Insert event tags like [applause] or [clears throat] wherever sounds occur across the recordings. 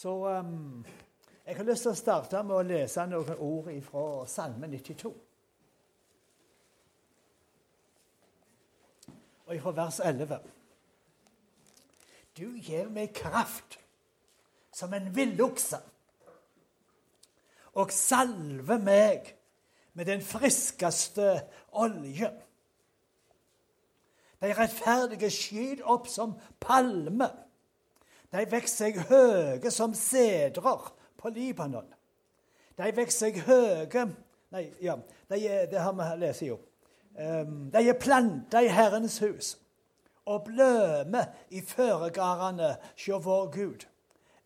Så um, jeg har lyst til å starte med å lese noen ord fra Salme 92. Og fra vers 11. Du gir meg kraft som en villokse, og salver meg med den friskeste olje. De rettferdige skyter opp som palmer. De vokser seg høye som sedrer på Libanon. De vokser seg høye Nei, ja, de, det har vi lest jo. Um, de er planta i Herrens hus og blømer i føregardene hos vår Gud.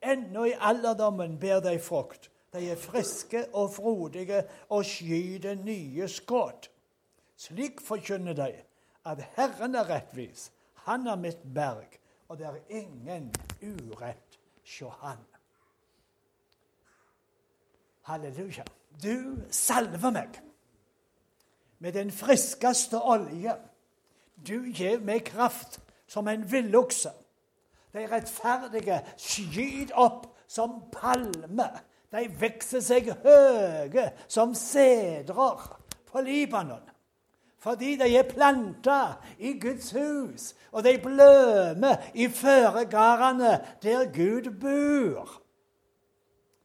Ennå i alderdommen ber de frukt. De er friske og frodige og skyter nye skudd. Slik forkynner de at Herren er rettvis. Han er mitt berg, og det er ingen urett hos Han. Halleluja. Du salver meg med den friskeste olje. Du gir meg kraft som en villokse. De rettferdige skyter opp som palmer. De vokser seg høye som sedrer på Libanon. Fordi de er planta i Guds hus, og de blømer i føregardene der Gud bor.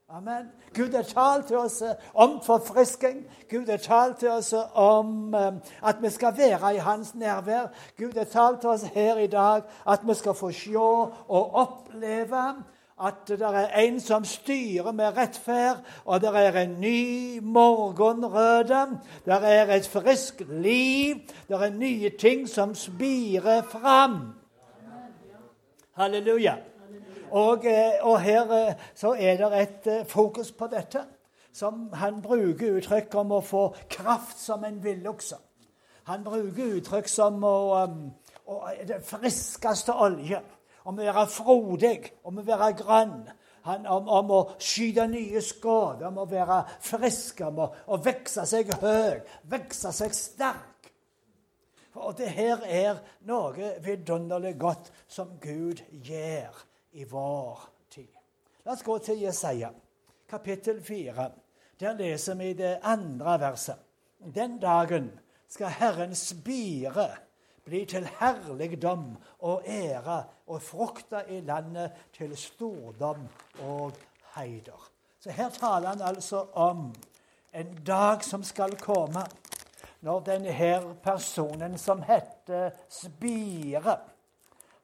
Amen. Gud har talt til oss eh, om forfrisking. Gud har talt til oss eh, om eh, at vi skal være i Hans nærvær. Gud har talt til oss her i dag at vi skal få se og oppleve at det er en som styrer med rettferd, og det er en ny morgenrøde. Det er et friskt liv. Det er nye ting som spirer fram. Halleluja. Og, eh, og her eh, så er det et eh, fokus på dette. Som han bruker uttrykk om å få kraft som en villokse. Han bruker uttrykk som å, um, å, det friskeste olje. Om å være frodig, om å være grønn. Han, om, om, å skyte nye skudd, om å være frisk, om å, å vokse seg høy, vokse seg sterk. Og det her er noe vidunderlig godt som Gud gjør i vår tid. La oss gå til Jesaja, kapittel 4. Der leser vi det andre verset. Den dagen skal Herren spire bli til herligdom og ære og frukta i landet til stordom og heider. Så her taler han altså om en dag som skal komme, når denne personen som heter Spire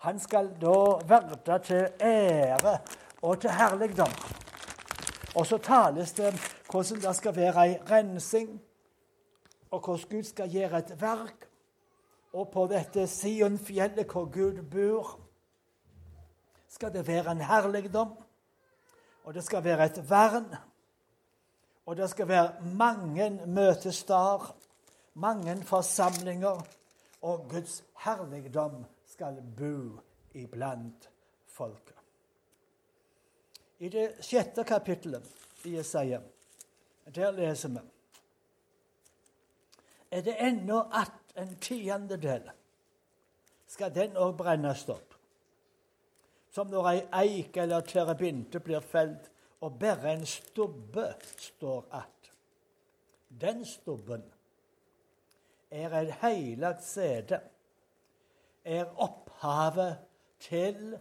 han skal da verde til ære og til herligdom. Og så tales det om hvordan det skal være ei rensing, og hvordan Gud skal gjøre et verk. Og på dette Sionfjellet hvor Gud bor, skal det være en herligdom, og det skal være et vern. Og det skal være mange møtesteder, mange forsamlinger, og Guds herligdom skal bo iblant folket. I det sjette kapittelet i Jesaja, der leser vi Er det ennå att en tiendedel, skal den òg brennes opp. Som når ei eik eller terebinte blir felt, og bare en stubbe står att. Den stubben er et heilagt sete er opphavet til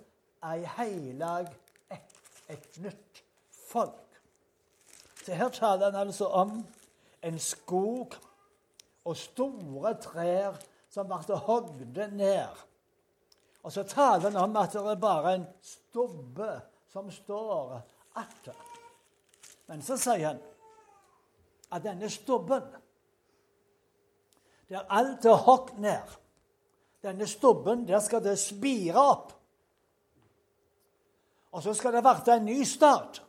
ei heilag, et, et nytt folk. Så Her taler han altså om en skog og store trær som ble hogd ned. Og så taler han om at det er bare en stubbe som står igjen. Men så sier han at denne stubben, der alt er hogd ned denne stubben, der skal det spire opp. Og så skal det bli en ny start.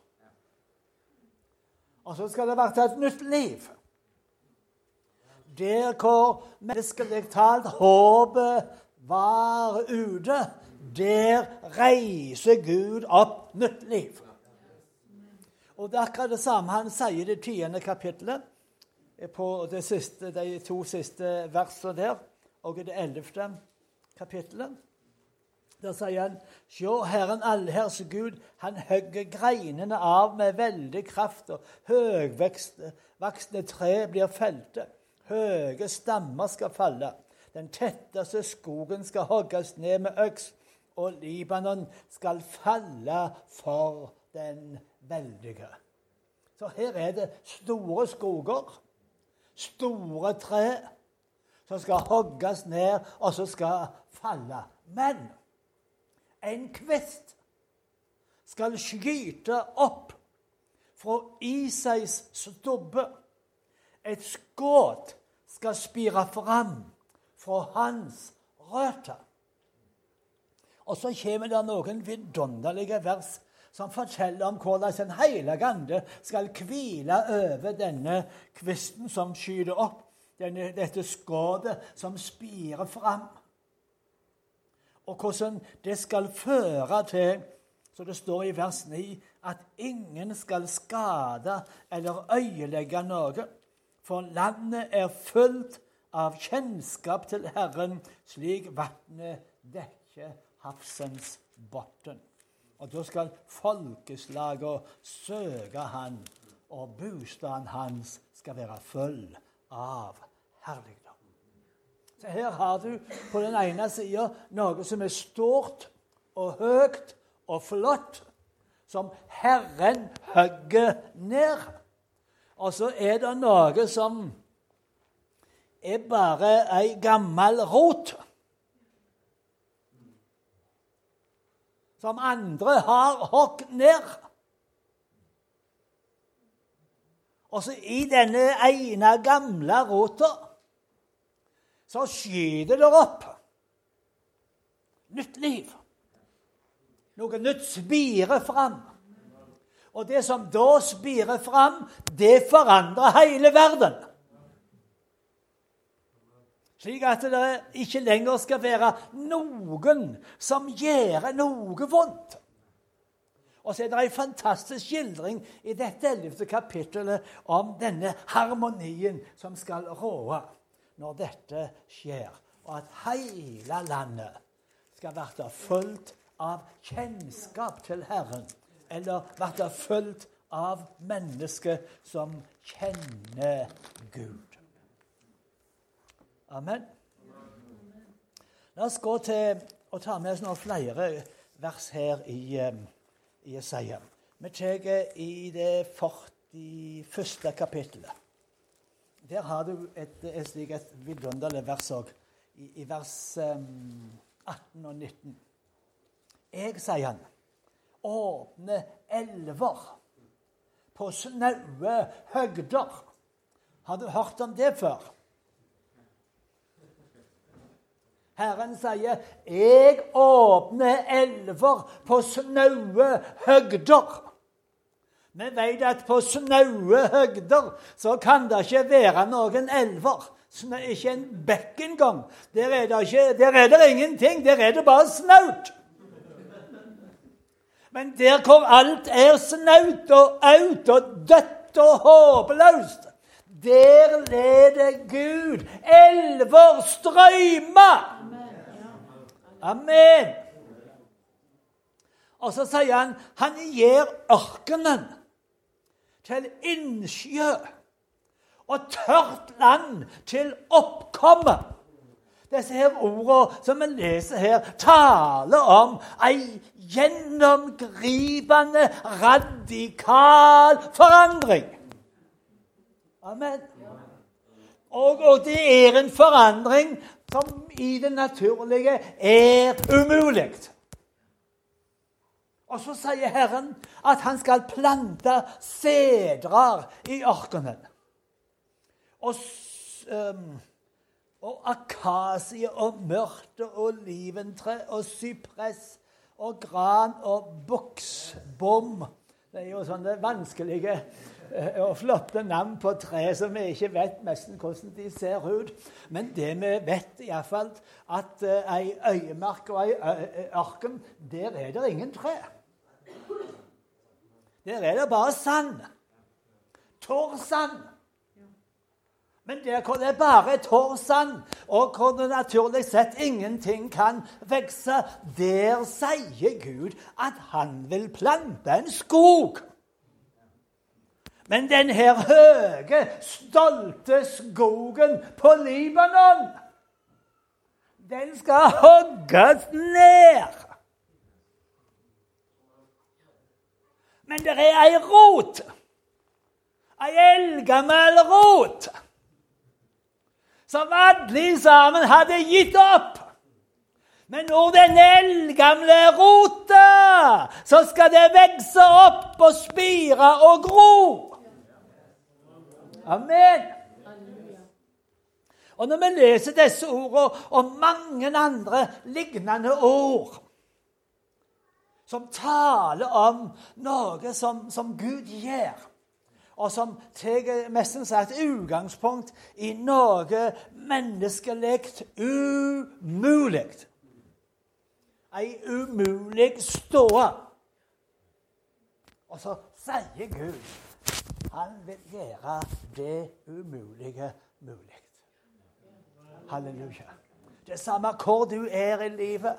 Og så skal det bli et nytt liv. Der hvor menneskelig talt håpet var ute, der reiser Gud opp nytt liv. Og det er akkurat det samme han sier i det tiende kapittelet, på siste, de to siste versene der og i det ellevte kapittelet. Der sier han Sjå, Herren allherrs Gud, han hogger greinene av med veldig kraft, og høgvoksne tre blir felte. Høye stammer skal falle. Den tetteste skogen skal hogges ned med øks, og Libanon skal falle for den veldige. Så her er det store skoger, store tre, som skal hogges ned, og som skal falle. Men en kvist skal skyte opp fra Isais stubbe. Et skudd skal spire fram fra hans røtter. Og så kommer det noen vidunderlige vers som forteller om hvordan en hellig ande skal hvile over denne kvisten som skyter opp, denne, dette skuddet som spirer fram. Og hvordan det skal føre til, så det står i vers 9, at ingen skal skade eller øyelegge noe, for landet er fullt av kjennskap til Herren, slik vannet dekker havsens bunn. Og da skal folkeslagene søke han, og bostaden hans skal være full av herligdom. Så her har du på den ene sida noe som er stort og høyt og flott, som Herren hogger ned. Og så er det noe som er bare ei gammel rot. som andre har hogd ned. Og så i denne ene gamle rota så skyter det opp nytt liv. Noe nytt spirer fram. Og det som da spirer fram, det forandrer hele verden. Slik at det ikke lenger skal være noen som gjør noe vondt. Og så er det en fantastisk skildring i dette ellevte kapittelet om denne harmonien som skal råde når dette skjer, og at hele landet skal bli fulgt av kjennskap til Herren, eller blir fulgt av mennesker som kjenner Gud. Amen. La oss gå til å ta med oss noen flere vers her i, um, i Jesaja. Vi tar i det 41. kapittelet. Der har du et, et, et vidunderlig vers òg, i, i, vers um, 18 og 19. Jeg, sier han, åpne elver på snaue høgder. Har du hørt om det før? Herren sier, 'Jeg åpner elver på snaue høgder'. Vi vet at på snaue høgder så kan det ikke være noen elver. Ikke en bekk engang. Der er der er det ingenting. Der er det bare snaut. Men der hvor alt er snaut og aut og dødt og håpløst, der leder Gud elver strømmer. Amen. Og så sier han han gir ørkenen til innsjø og tørt land til oppkomme. Disse her ordene som vi leser her, taler om ei gjennomgripende, radikal forandring. Amen. Og, og, det er en forandring som i det naturlige er umulig. Og så sier Herren at han skal plante sedrer i ørkenen. Og, um, og akasie og mørte og oliventre og sypress og gran og buksbom. Det er jo sånne vanskelige Eh, og flotte navn på tre som vi ikke vet nesten hvordan de ser ut. Men det vi vet iallfall, at uh, ei øyemark og ei ørken, der er det ingen tre. Der er det bare sand. Tørr sand. Men der hvor det bare er tørr sand, og hvor det naturlig sett ingenting kan vokse, der sier Gud at han vil plante en skog. Men den her høye, stolte skogen på Libanon, den skal hogges ned. Men det er ei rot, ei eldgammel rot som alle sammen hadde gitt opp. Men når den eldgamle rota, så skal det vokse opp og spire og gro. Amen. Og når vi leser disse ordene og mange andre lignende ord som taler om noe som, som Gud gjør og som tar nesten sagt utgangspunkt i noe menneskelig umulig. Ei umulig ståe. Og så sier Gud han vil gjøre det umulige mulig. Halleluja. Det samme hvor du er i livet,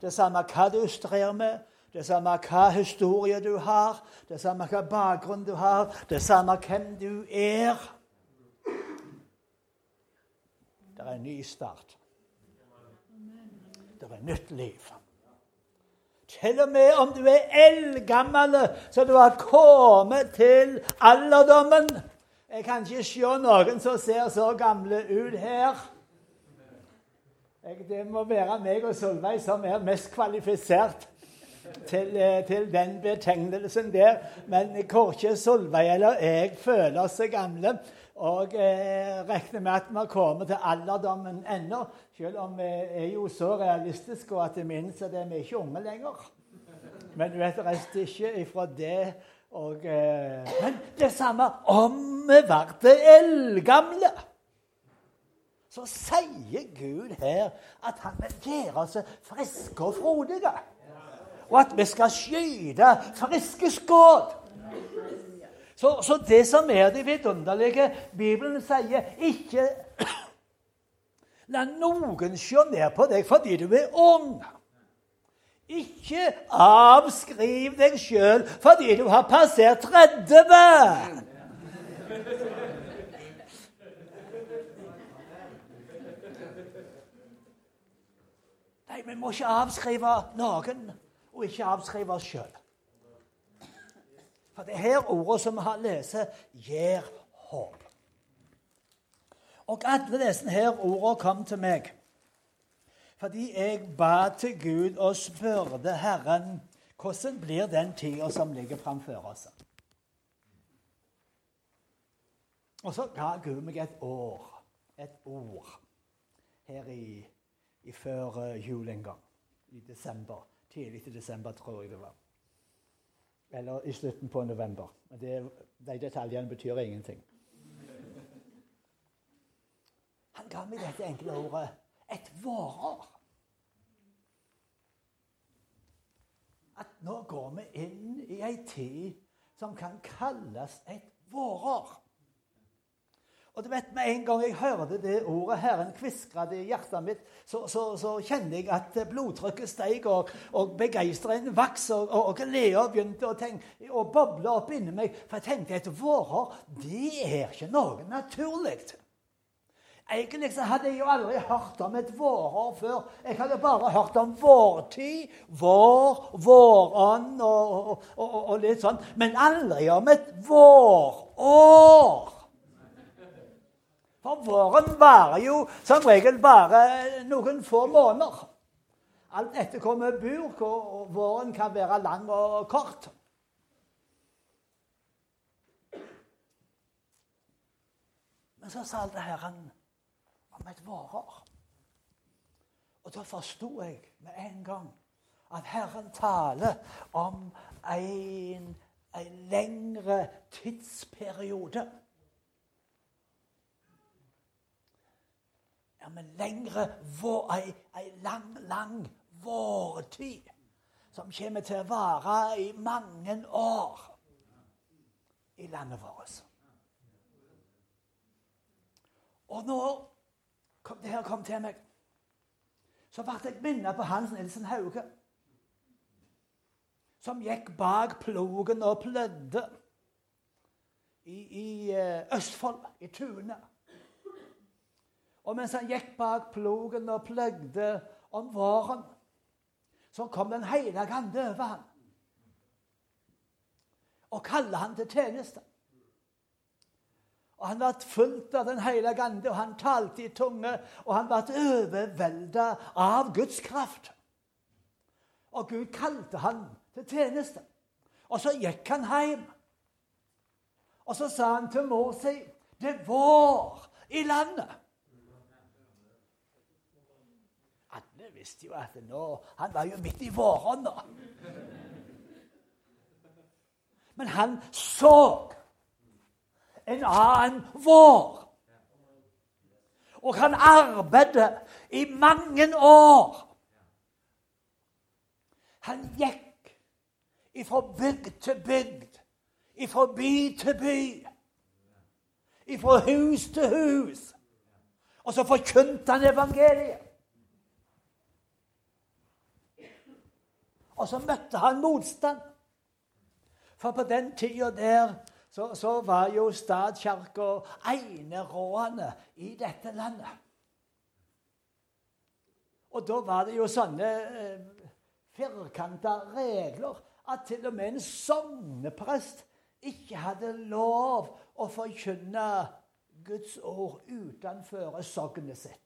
det samme hva du strer med, det samme hva historie du har, det samme hva bakgrunn du har, det samme hvem du er. Det er en ny start. Det er nytt liv. Til og med om du er eldgammel, så du har kommet til alderdommen. Jeg kan ikke se noen som ser så gamle ut her. Jeg, det må være meg og Solveig som er mest kvalifisert til, eh, til, den betegnelsen der. Men korkje Solveig eller jeg føler oss gamle. Og eh, regner med at vi har kommet til alderdommen ennå. Selv om vi er jo så realistiske og at vi minnes at vi er ikke unge lenger. Men du vet, rest ikke ifra det. Og, eh, men det samme om vi ble eldgamle. Så sier Gud her at han vil gjøre oss friske og frodige og at vi skal skyte friske skudd. Så, så, det som er det vidunderlige Bibelen sier ikke [clears throat] La noen se ned på deg fordi du er ung. Ikke avskriv deg sjøl fordi du har passert 30. Nei, vi må ikke avskrive noen og ikke avskrive oss sjøl. For det her ordet som vi lest, gir håp. Og alle disse her ordene kom til meg fordi jeg ba til Gud og spurte Herren hvordan blir den tida som ligger framfor oss. Og så ga Gud meg et år, et ord, her i, i før jul en gang, i desember tidlig i desember, tror jeg det var. Eller i slutten på november. Det, de detaljene betyr ingenting. Han ga meg dette enkle ordet et vårår. At nå går vi inn i ei tid som kan kalles et vårår. Og du vet, Med en gang jeg hørte det ordet Herren kviskret i hjertet mitt, så, så, så kjente jeg at blodtrykket steg, og, og begeistringen vokste, og, og, og gleda begynte å, tenke, å boble opp inni meg. For jeg tenkte at vårer, det er ikke noe naturlig. Egentlig så hadde jeg jo aldri hørt om et vårår før. Jeg hadde bare hørt om vårtid, vår, vårånd og, og, og, litt sånn. Men aldri om et vårår. For våren varer jo som regel bare noen få måneder. Alt etter hvor vi bor, våren kan være lang og kort. Men så sa det Herren om et vårår. Og da forsto jeg med en gang at Herren taler om en, en lengre tidsperiode. Ja, men lengre vår, ei, ei lang, lang vårtid som kommer til å vare i mange år i landet vårt. Og når kom, det her kom til meg, så ble jeg minnet på Hans Nilsen Hauge. Som gikk bak plogen og plødde i, i eh, Østfold, i Tune. Og mens han gikk bak plogen og pløgde om våren, så kom Den hellige ande over ham og kalte han til tjeneste. Og Han ble fulgt av Den hellige ande, og han talte i tunge. Og han ble overvelda av Guds kraft. Og Gud kalte han til tjeneste. Og så gikk han hjem. Og så sa han til mor si det er vår i landet. Alle visste jo at nå, han var jo midt i våronna. Men han så en annen vår. Og han arbeidet i mange år. Han gikk ifra bygd til bygd, ifra by til by, ifra hus til hus. Og så forkynte han evangeliet. Og så møtte han motstand. For på den tida der så, så var jo statskirka enerådende i dette landet. Og da var det jo sånne eh, firkanta regler at til og med en sogneprest ikke hadde lov å forkynne Guds ord utenfor sognet sitt.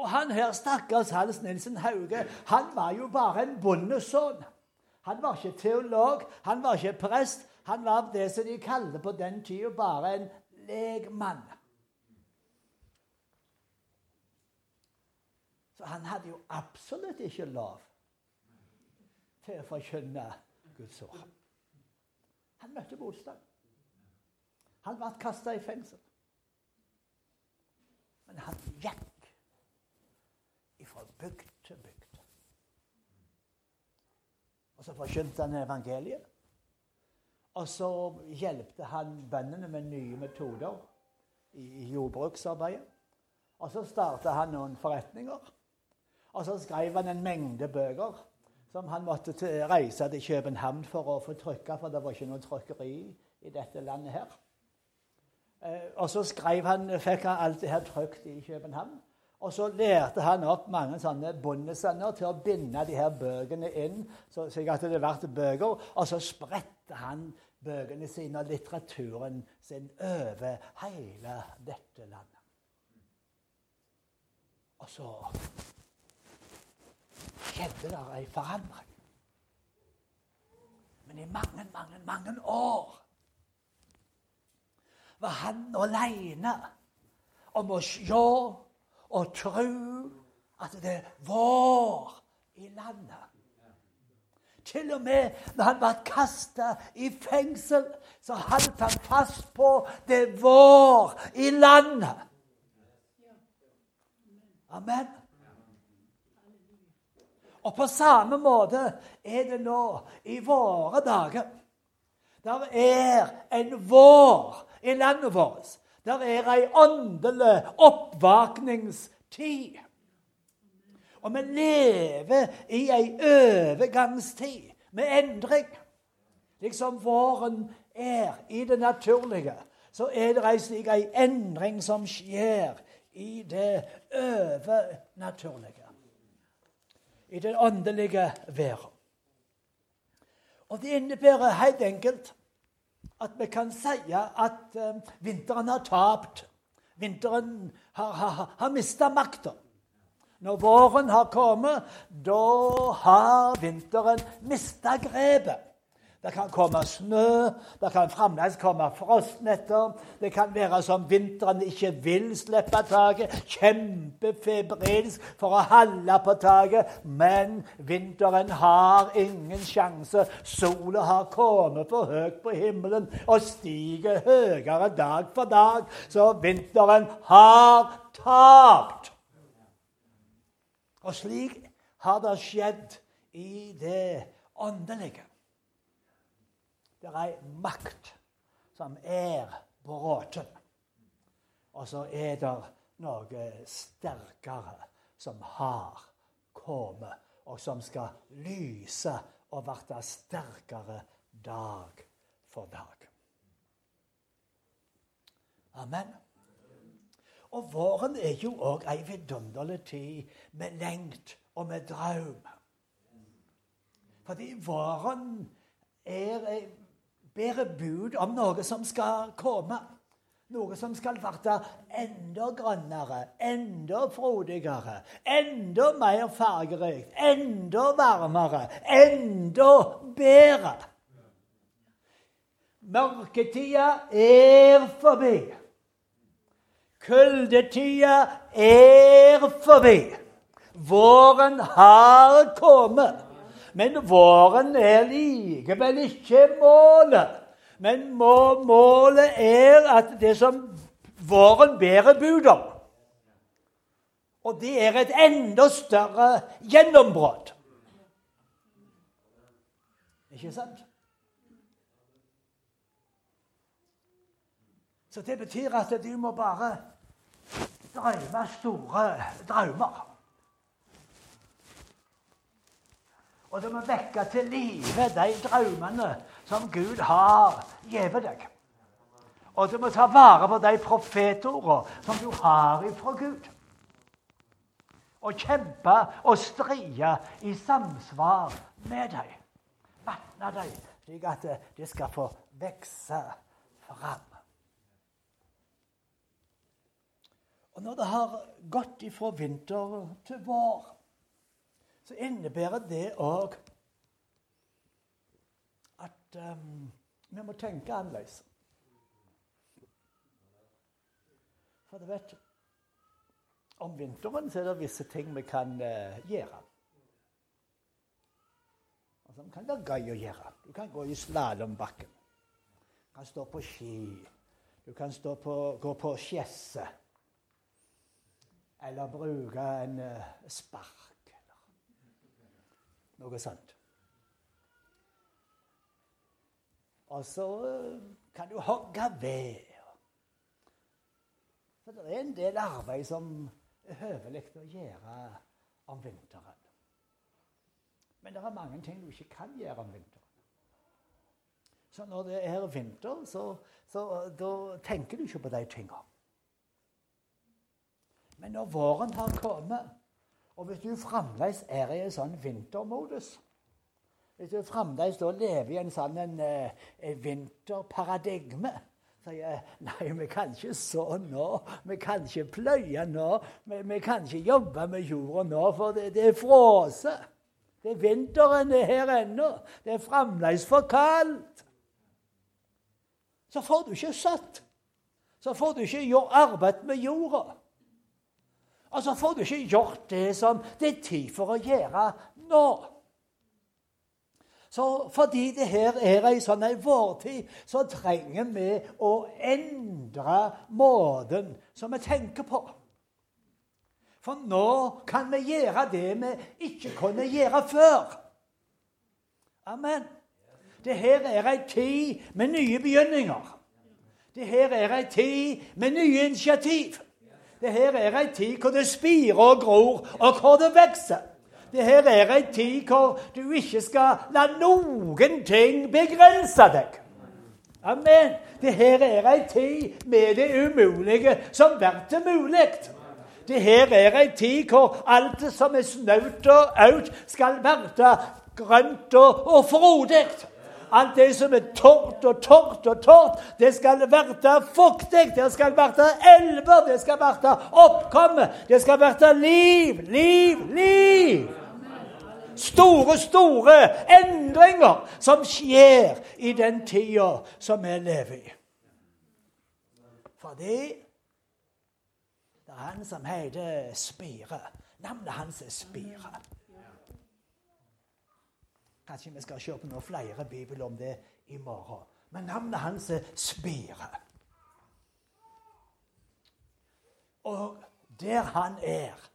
Og han her, stakkars Hans Nilsen Hauge, han var jo bare en bondesønn. Han var ikke teolog, han var ikke prest. Han var det som de kalte på den tida bare en legmann. Så han hadde jo absolutt ikke lov til å forkynne Guds ord. Han møtte motstand. Han ble kasta i fengsel. Men han gikk ifra bygd til bygd. Og så forkynte han evangeliet. Og så hjelpte han bøndene med nye metoder i jordbruksarbeidet. Og så starta han noen forretninger. Og så skrev han en mengde bøker som han måtte reise til København for å få trykka, for det var ikke noe trykkeri i dette landet her. Eh, og så han, fikk han alt det her trykt i København. Og så lærte han opp mange sånne bondesønner til å binde de her bøkene inn, slik at det ble bøker. Og så spredte han bøkene sine og litteraturen sin over hele dette landet. Og så skjedde det ei forandring. Men i mange, mange, mange år var han aleine om å se og tro at det vår i landet. Til og med når han ble kasta i fengsel, så holdt han fast på det vår i landet. Amen. Og på samme måte er det nå i våre dager. Der er en vår i landet vårt der er ei åndelig oppvakningstid. Og vi lever i ei overgangstid med endring. Liksom våren er i det naturlige, så er det ei slik ei endring som skjer i det overnaturlige. I det åndelige verden. Og det innebærer helt enkelt at vi kan si at uh, vinteren har tapt. Vinteren har, har, har mista makta. Når våren har kommet, da har vinteren mista grepet. Det kan komme snø, det kan fremdeles komme frostnetter. Det kan være som vinteren ikke vil slippe taket, kjempefebrilsk for å holde på taket. Men vinteren har ingen sjanse. Sola har kommet for høyt på himmelen og stiger høyere dag for dag. Så vinteren har tapt. Og slik har det skjedd i det åndelige. Det er ei makt som er bråten. Og så er det noe sterkere som har kommet, og som skal lyse og bli sterkere dag for dag. Amen. Og våren er jo òg ei vidunderlig tid med lengt og med drøm. Fordi våren er bedre bud om noe som skal komme. Noe som skal bli enda grønnere, enda frodigere, enda mer fargerikt, enda varmere, enda bedre. Mørketida er forbi. Kuldetida er forbi. Våren har kommet. Men våren er likevel ikke målet. Men må, målet er at det som våren bærer bud om Og det er et enda større gjennombrudd. Ikke sant? Så det betyr at du må bare drømme store drømmer. Og du må vekke til live de drømmene som Gud har gitt deg. Og du må ta vare på de profetordene som du har ifra Gud. Og kjempe og stride i samsvar med dem. Vatne dem, slik at de skal få vokse fram. Og når det har gått ifra vinter til vår så innebærer det òg at um, vi må tenke annerledes. For du vet Om vinteren så er det visse ting vi kan uh, gjøre. Altså, det kan være gøy å gjøre. Du kan gå i slalåmbakken. Du kan stå på ski. Du kan på, gå på skjesse. Eller bruke en uh, spark noe sånt. Og så eh, kan du hogge ved. For det er en del arbeid som er høvelig å gjøre om vinteren. Men det er mange ting du ikke kan gjøre om vinteren. Så når det er vinter, så, så da tenker du ikke på de tingene. Men når våren har kommet, og hvis du fremdeles er i en sånn vintermodus Hvis du fremdeles da lever i en sånn en, en vinterparadigme sier nei, vi kan ikke så nå, vi kan ikke pløye nå, vi, vi kan ikke jobbe med jorda nå, for det, det er frosset. Det er vinteren er her ennå. Det er fremdeles for kaldt. Så får du ikke satt. Så får du ikke gjort arbeid med jorda. Og så får du ikke gjort det som det er tid for å gjøre nå. Så fordi det her er ei sånn ei vårtid, så trenger vi å endre måten som vi tenker på. For nå kan vi gjøre det vi ikke kunne gjøre før. Amen. Det her er ei tid med nye begynninger. Det her er ei tid med nye initiativ. Det her er ei tid hvor det spirer og gror, og hvor det vokser. Det her er ei tid hvor du ikke skal la noen ting begrense deg. Amen. Det her er ei tid med det umulige som blir mulig. Det her er ei tid hvor alt som er snaut og aut, skal være grønt og, og frodig. Alt det som er tørt og tørt og tørt, det skal være fuktig. Det skal være elver, det skal være oppkomme. Det skal være liv, liv, liv. Store, store endringer som skjer i den tida som vi lever i. Fordi det er han som heter Spire. Navnet hans er Spire. Kanskje vi skal se på noen flere bibler om det i morgen. Men navnet hans er Spire. Og der han er,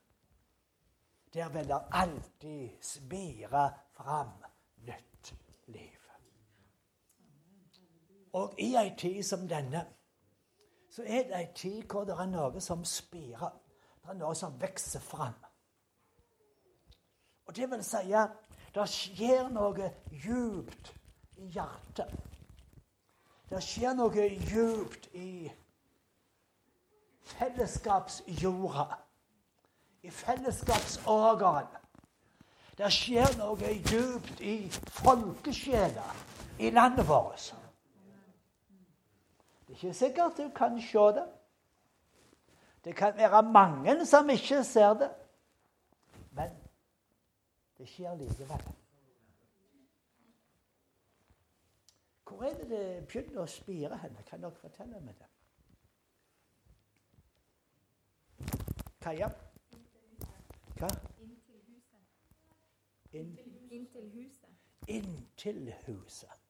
der vil det alltid spire fram nytt liv. Og i ei tid som denne så er det ei tid hvor det er noe som spirer. Det er noe som vokser fram. Og det vil si det skjer noe djupt i hjertet. Det skjer noe djupt i fellesskapsjorda, i fellesskapsorgan. Det skjer noe djupt i folkesjela i landet vårt. Det er ikke sikkert du kan se det. Det kan være mange som ikke ser det. Det skjer likevel. Hvor er det det begynner å spire henne? Kan dere fortelle meg det? Kaja? Hva? Inntil huset. Inn, Inntil huset. inntil huset.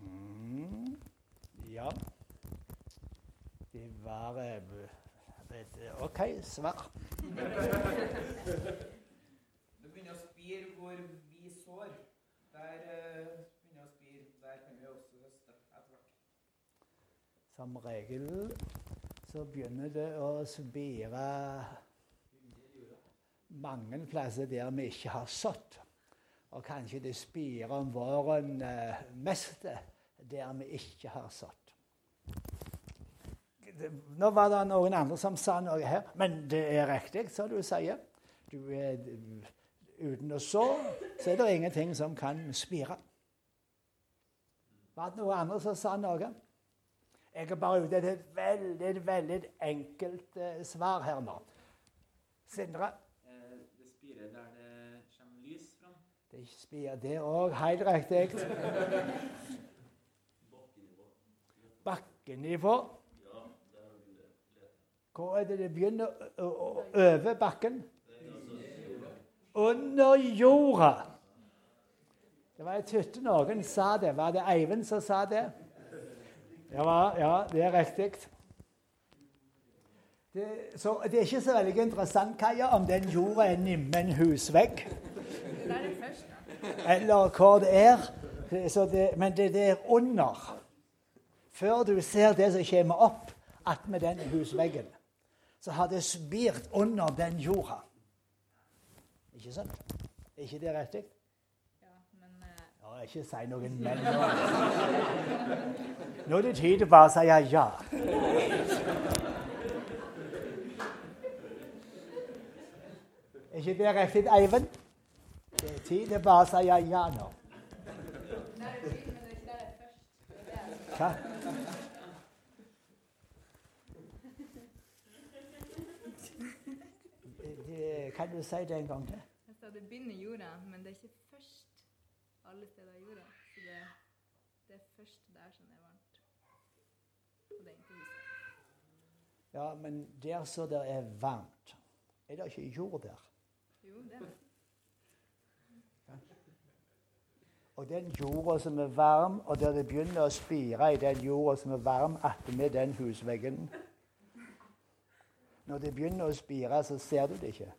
Mm, ja Det var eh, et OK svar. [laughs] Spire hvor vi sår. Der eh, begynner å spire. Der kan vi også høste etter hvert. Som regel så begynner det å spire mange plasser der vi ikke har sådd. Og kanskje det spirer om våren eh, mest der vi ikke har sådd. Nå var det noen andre som sa noe her, men det er riktig, som du sier. Du er, uten å så, så er det ingenting som kan spire. Var det noen andre som sa noe? Jeg er bare ute etter et veldig, veldig enkelt eh, svar her nå. Sindre? Eh, Det spirer der det kommer lys fram. Det spirer det òg helt riktig. Bakkenivå. Hvor er det det begynner? Å- øve Over bakken? Under jorda. Det var Jeg hytte noen sa det. Var det Eivind som sa det? Ja, ja det er riktig. Det, så det er ikke så veldig interessant, Kaja, om den jorda er nimme en husvegg er eller hva det er. Det- Så det, men det er under. Før du ser det som kommer opp attmed den husveggen, så har det spirt under den jorda. Ikke sant? Er ikke det riktig? Ja, men eh, Ja, ikke si noen men [laughs] nå. Nå er det tid til bare å si ja. Er ikke det riktig, Eivind? Det er tid til bare å si ja nå. er det. Hva? Kan du si det en gang til? Det begynner i jorda, men det er ikke først alle steder i jorda. Så det, det er først der som er varmt. Og det er ikke huset. Ja, men der så det er varmt, er det ikke jord der? Jo, det er det. Og den jorda som er varm, og der det begynner å spire i den jorda som er varm attmed den husveggen Når det begynner å spire, så ser du det ikke.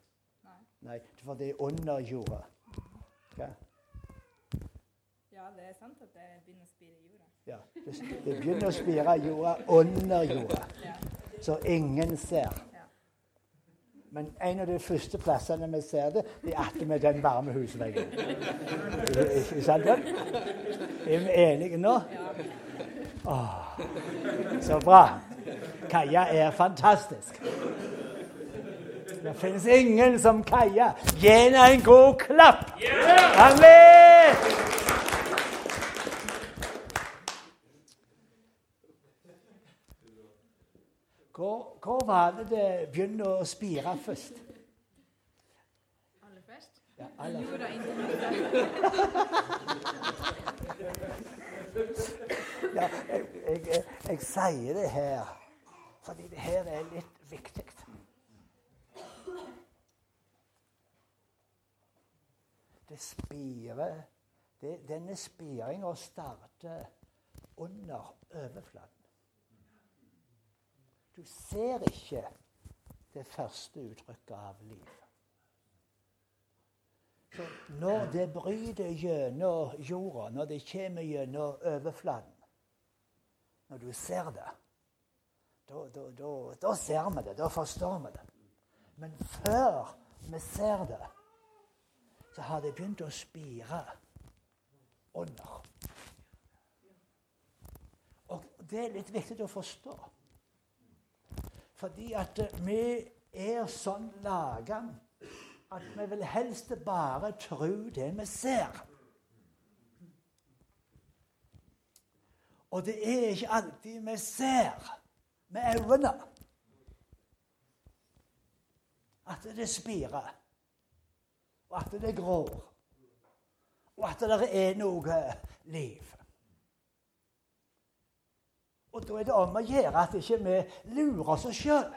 Nei. For det er under jorda. Ja, Ja, det er sant at det begynner å spire i jorda. ja. Det, det begynner å spire i jorda under jorda, Ja. så ingen ser. Men en av de første plassene vi ser det, det er attmed den varme husveggen. Ikke ikke sant? vel? Er vi enige nå? Åh, så bra. Kaja er fantastisk. Det finnes ingen som Kaja. Gi henne en god klapp! Amen! Hvor, hvor var det det begynte å spire først? Aller først. Ja, aller først. Ja, jeg, jeg, jeg, jeg sier det her fordi det her er litt viktig. Det spirer det, Denne spiringa starter under overflaten. Du ser ikke det første uttrykket av liv. Så når det bryter gjennom jorda, når det kommer gjennom overflaten Når du ser det, da, da, da, da ser vi det. Da forstår vi det. Men før vi ser det, så har det begynt å spire under. Og det er litt viktig å forstå. Fordi at vi er sånn laga at vi vil helst bare tro det vi ser. Og det er ikke alltid vi ser med øynene at det spirer, og at det gror, og at det er noe liv. Og da er det om å gjøre at ikke vi lurer oss sjøl.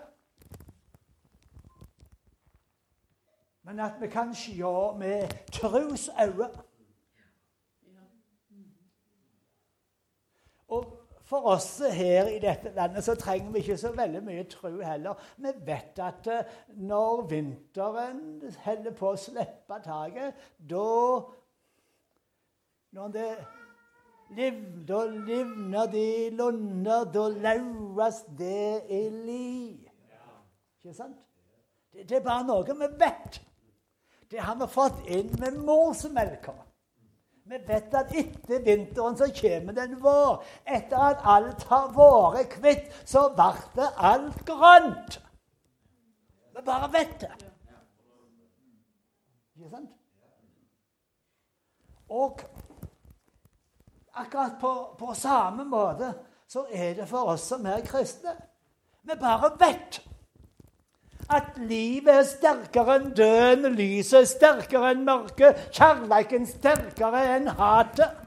Men at vi kan se med trosøyne. Og for oss her i dette landet så trenger vi ikke så veldig mye tro heller. Vi vet at eh, når vinteren holder på å slippe taket, da Når det liv, da livner de lunder, da laues det i li. Ikke sant? Det, det, er bare noe vi vet. Det har vi fått inn med morsmelka. Vi vet at etter vinteren så kommer det en vår. Etter at alt har vært kvitt, så blir det alt grønt. Vi bare vet det. Ikke sant? Og akkurat på, på samme måte så er det for oss som er kristne. Vi bare vet at livet er sterkere enn døden, lyset er sterkere enn mørket, kjærleiken sterkere enn hatet.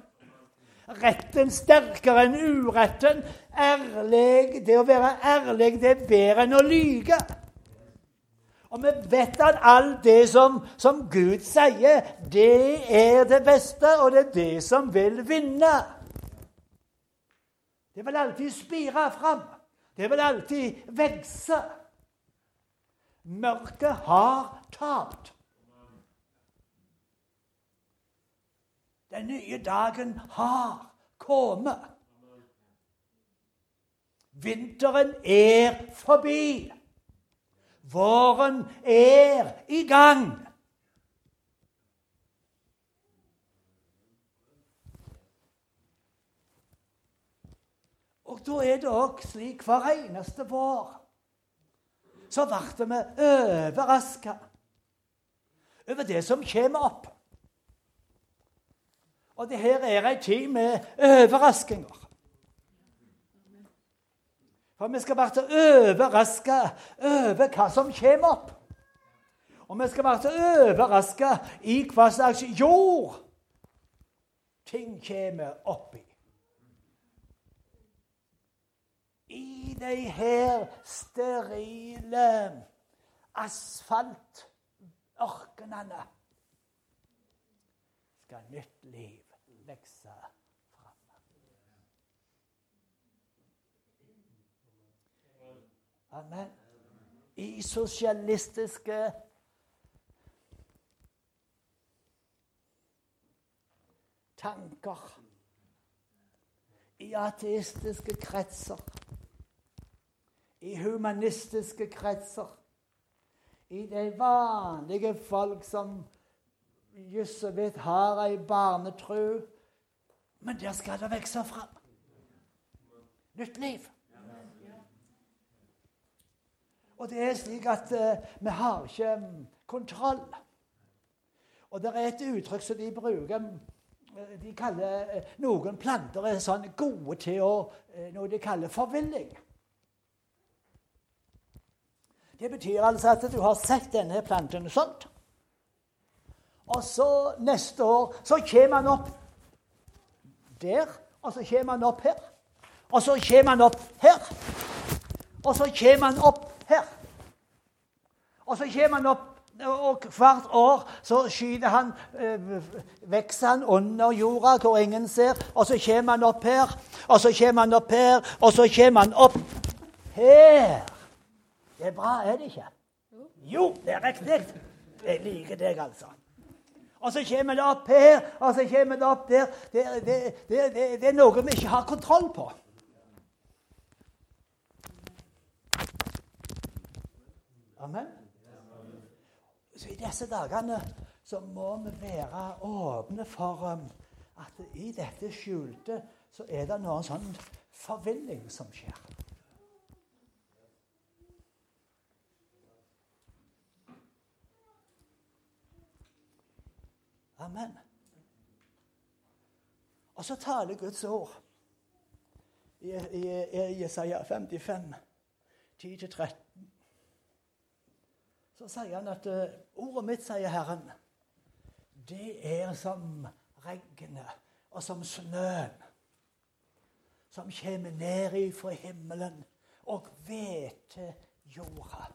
Retten sterkere enn uretten. Ærlig, det å være ærlig, det er bedre enn å lyge. Og vi vet at alt det som, som Gud sier, det er det beste, og det er det som vil vinne. Det vil alltid spire fram. Det vil alltid vokse. Mørket har tapt. Den nye dagen har kommet. Vinteren er forbi. Våren er i gang. Og da er det òg slik hver eneste vår så ble vi overraska over det som kommer opp. Og det her er ei tid med overraskelser. For vi skal bli overraska over hva som kommer opp. Og vi skal bli overraska i hva slags jord ting kommer opp i. I de her sterile asfaltørkenene skal nytt liv vokse fram. Amen. I sosialistiske tanker, i ateistiske kretser i humanistiske kretser, i de vanlige folk som just og vidt har ei barnetru. Men der skal det vokse fram nytt liv. Og det er slik at uh, vi har ikke um, kontroll. Og det er et uttrykk som de bruker eh, De kaller uh, Noen planter er sånn gode til å, noe de kaller forvilling. Det betyr altså at du har sett denne planten sånn. Og så neste år så kommer han opp der, og så kommer han opp her. Og så kommer han opp her. Og så kommer han opp her. Og så kommer han opp og hvert år så skyter han øh, Vokser han under jorda hvor ingen ser. Og så kommer han opp her, og så kommer han opp her, og så kommer han opp her. Det er bra, er det ikke? Jo, det er riktig. Jeg liker deg, altså. Og så kommer det opp her, og så kommer det opp der. Det, det, det, det er noe vi ikke har kontroll på. Amen. Så I disse dagene så må vi være åpne for um, at i dette skjulte så er det noen sånn forvilling som skjer. Amen. Og så taler Guds ord i, i, i Jesaja 55, 10-13. Så sier han at uh, ordet mitt, sier Herren, det er som regnet og som snøen som kommer ned ifra himmelen og hveter jorda.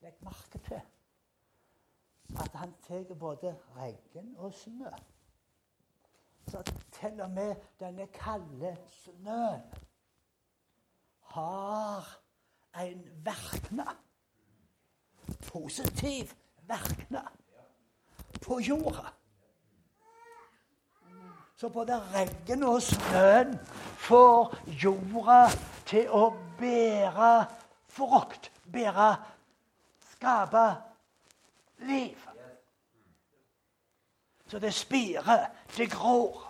Legg merke til at han tar både regn og snø. Så til og med denne kalde snøen har en verknad. Positiv verknad på jorda. Så både regn og snøen får jorda til å bære frukt, bære, skape liv. Så det spirer, det gror.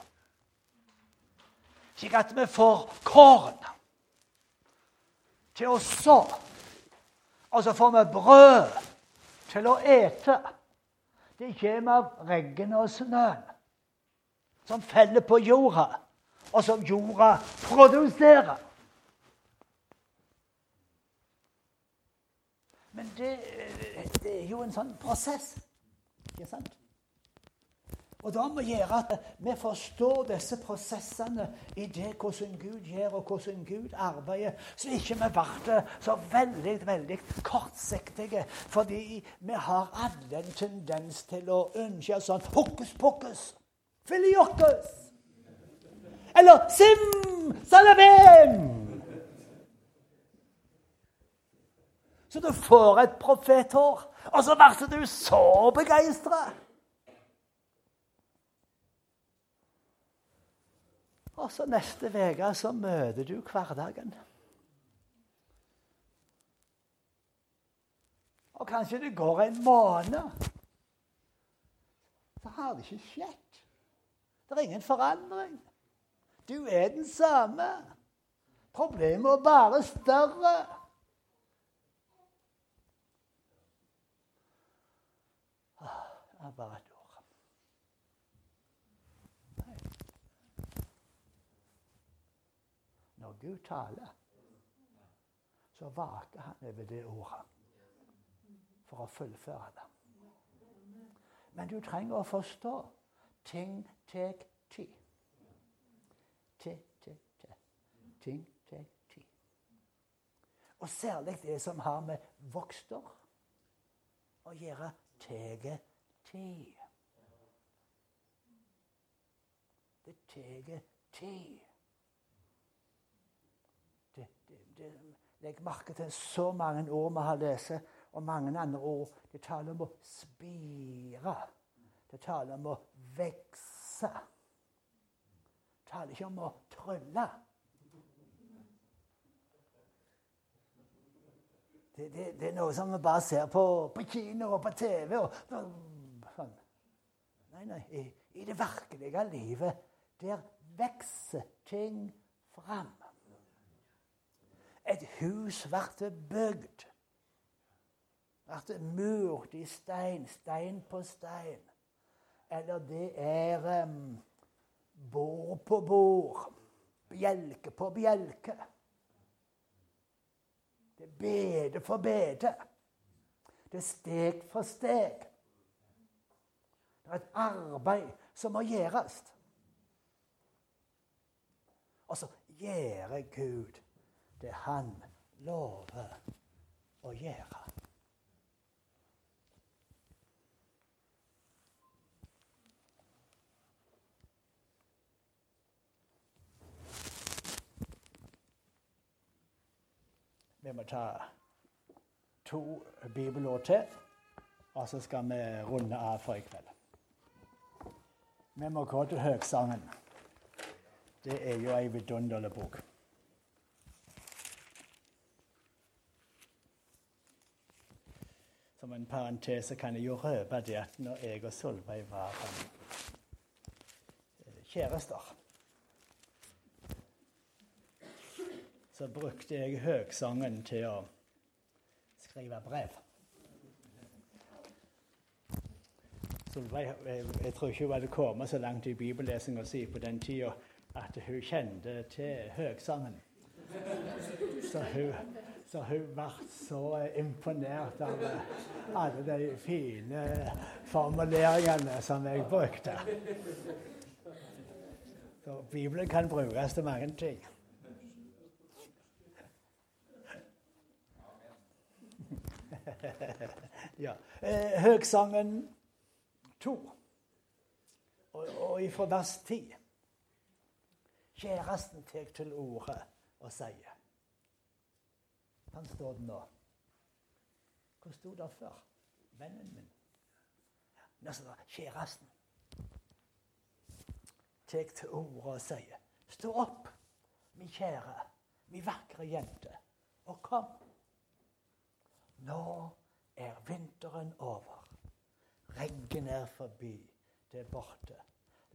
Slik at vi får korn til å så. Og så får vi brød til å ete. Det kommer av regnet og snøen som faller på jorda, og som jorda produserer. Men det, det er jo en sånn prosess. Ikke sant? Og da må vi gjøre at vi forstår disse prosessene i det hvordan Gud gjør, og hvordan Gud arbeider, så ikke vi blir så veldig, veldig kortsiktige. Fordi vi har alle en tendens til å ønske sånn hokus pokus, filiokus. Eller sim salabim. Så du får et profethår, og så blir du så begeistra. Og så neste uke så møter du hverdagen. Og kanskje det går en måned. Så har det ikke skjedd. Det er ingen forandring. Du er den samme. Problemet er bare større. Det er bare et Når Gud taler, så vaker han over det ordet for å fullføre det. Men du trenger å forstå ting tar tid. Te, te, te. Ting tar tid. Og særlig det som har med vokster å gjøre, tid. Det tar tid. Legg merke til så mange ord vi har lest, og mange andre ord. Det taler om å spire. Det taler om å vokse. Det taler ikke om å trylle. Det, det, det, er noe som vi bare ser på, på kino og på TV. Og. Nei, nei. I, I, det virkelige livet, der vokser ting fram. Et hus ble bygd. Ble murt i stein, stein på stein. Eller det er um, bord på bord, bjelke på bjelke. Det er bede for bede. Det er steg for steg. Det er et arbeid som må gjøres. Og så gjør Gud det han lover å gjøre. Vi må ta to bibelord til, og så skal vi runde av for i kveld. Vi må gå til Høgsangen. Det er jo ei vidunderlig bok. Som en parentese kan jeg jo røpe det at når jeg og Solveig var sånn, eh, kjærester Så brukte jeg Høgsangen til å skrive brev. Solveig jeg, jeg tror ikke hun hadde kommet så langt i bibellesinga si på den tida at hun kjente til høgsangen. Så hun, så hun ble så imponert av alle de fine formuleringene som jeg brukte. Så Bibelen kan brukes til mange ting. [laughs] ja. Eh, høgsangen 2, og, og ifra vers 10. Kjæresten tar til orde og sier Han står det nå. Hvor sto det før? Vennen min. Nå står kjæresten. Tar til orde og sier Stå opp, min kjære, min vakre jente, og kom. Nå er vinteren over. Regnet er forbi, det er borte.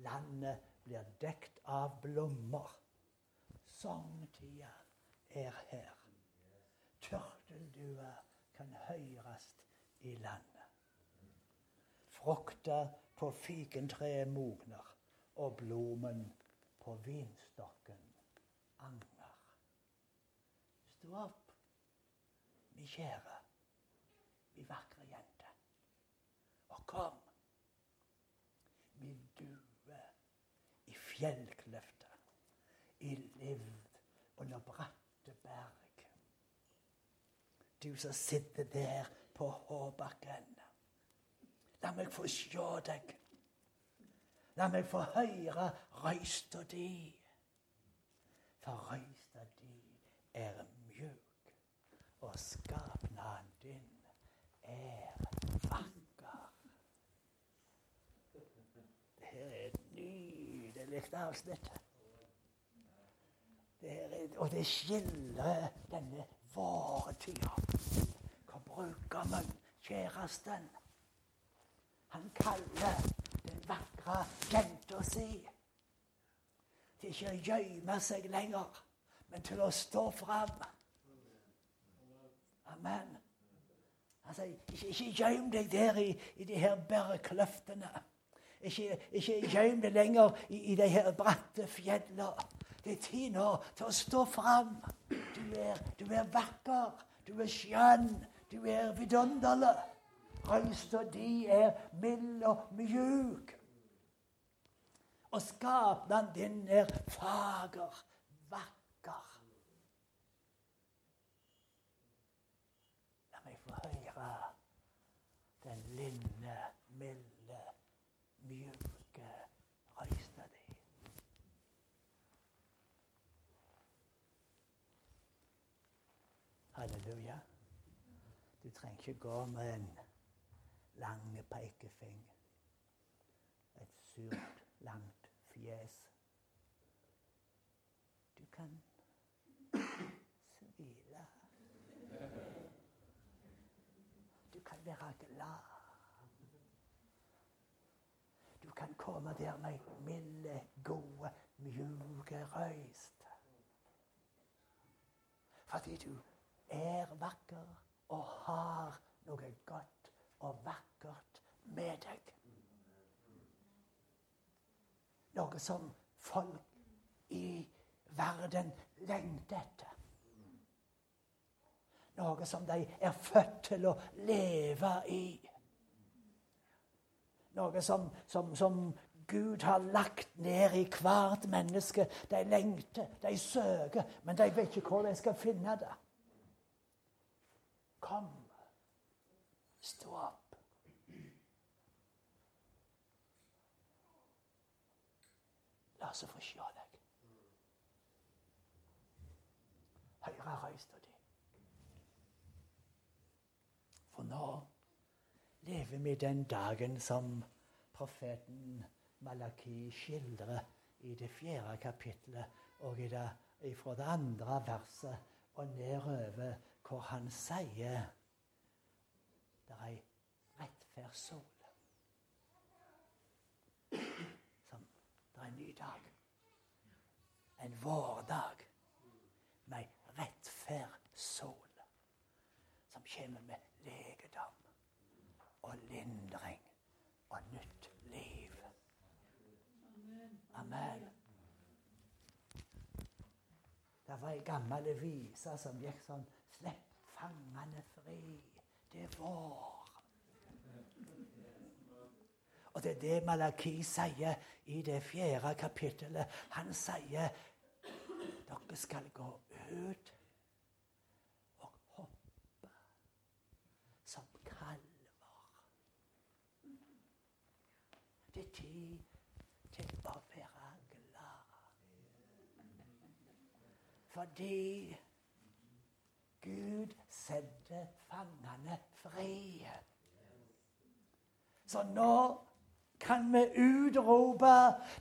Landet blir dekt av blomster. Sangtida er her. Tørtelduer kan høyrast i landet. Frukta på fikentreet mogner, og blomen på vinstokken agner. Stå opp, mi kjære, jente, og kom. min due i fjellkløfter, i liv under bratte berg. Du som sitter der på Håbakken. La meg få sjå deg. La meg få høre røysta di. For røysta di er mjuk, og skapnaden din er vakker. Det her er et nydelig avsnitt. Det er, og det skildrer denne varetida. bruker man kjæresten, han kaller den vakre jenta si til ikke å gjemme seg lenger, men til å stå fram. Amen. Sier, ikke, ikke gjem deg der i, i de her bergkløftene. Ikke, ikke gjem deg lenger i, i de her bratte fjellene. Det er tid nå til å stå fram. Du er, du er vakker, du er skjønn, du er vidunderlig. Røysta di er mild og mjuk. Og skapnaden din er fager, vakker. La meg få høre den lille, milde, mjuke røysta di. Halleluja. Du trenger ikke gå med en lang pekefing. Et surt, langt fjes. Du kan smile. Du kan være glad. Du kan komme der med milde, gode, mjuke røyst. Fordi du er vakker og har noe godt og vakkert med deg. Noe som folk i verden lengter etter. Noe som de er født til å leve i. Noe som, som, som Gud har lagt ned i hvert menneske. De lengter, de søker, men de vet ikke hvor de skal finne det. Kom, stå opp. La oss få se deg. Høyre røysta di. For nå lever vi den dagen som profeten Malaki skildrer i det fjerde kapittelet og i det, fra det andre verset og nedover hvor han sier det er ei rettferdssol. Som det er en ny dag. En vårdag med ei rettferdssol som kommer med legedom og lindring og nytt liv. Amen. Det var ei gammel vise som gikk sånn Slipp fangene fri. Det er vår. Og det er det Malaki sier i det fjerde kapittelet. Han sier dere skal gå ut og hoppe som kalver. Det er tid til å være glad. Fordi Gud sendte fangene fri. Så nå kan vi utrope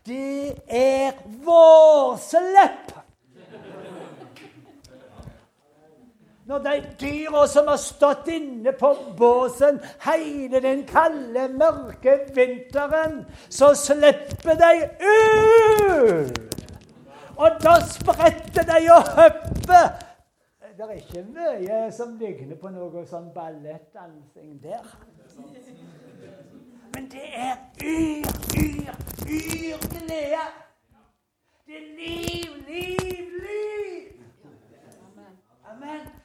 det er vår slipp. Når de dyra som har stått inne på båsen hele den kalde, mørke vinteren, så slipper de ut! Og da spretter de og hopper det er ikke mye som ligner på noe sånn ballettdansing der. Men det er yr, yr, yr glede. Det er liv, liv, liv. Amen.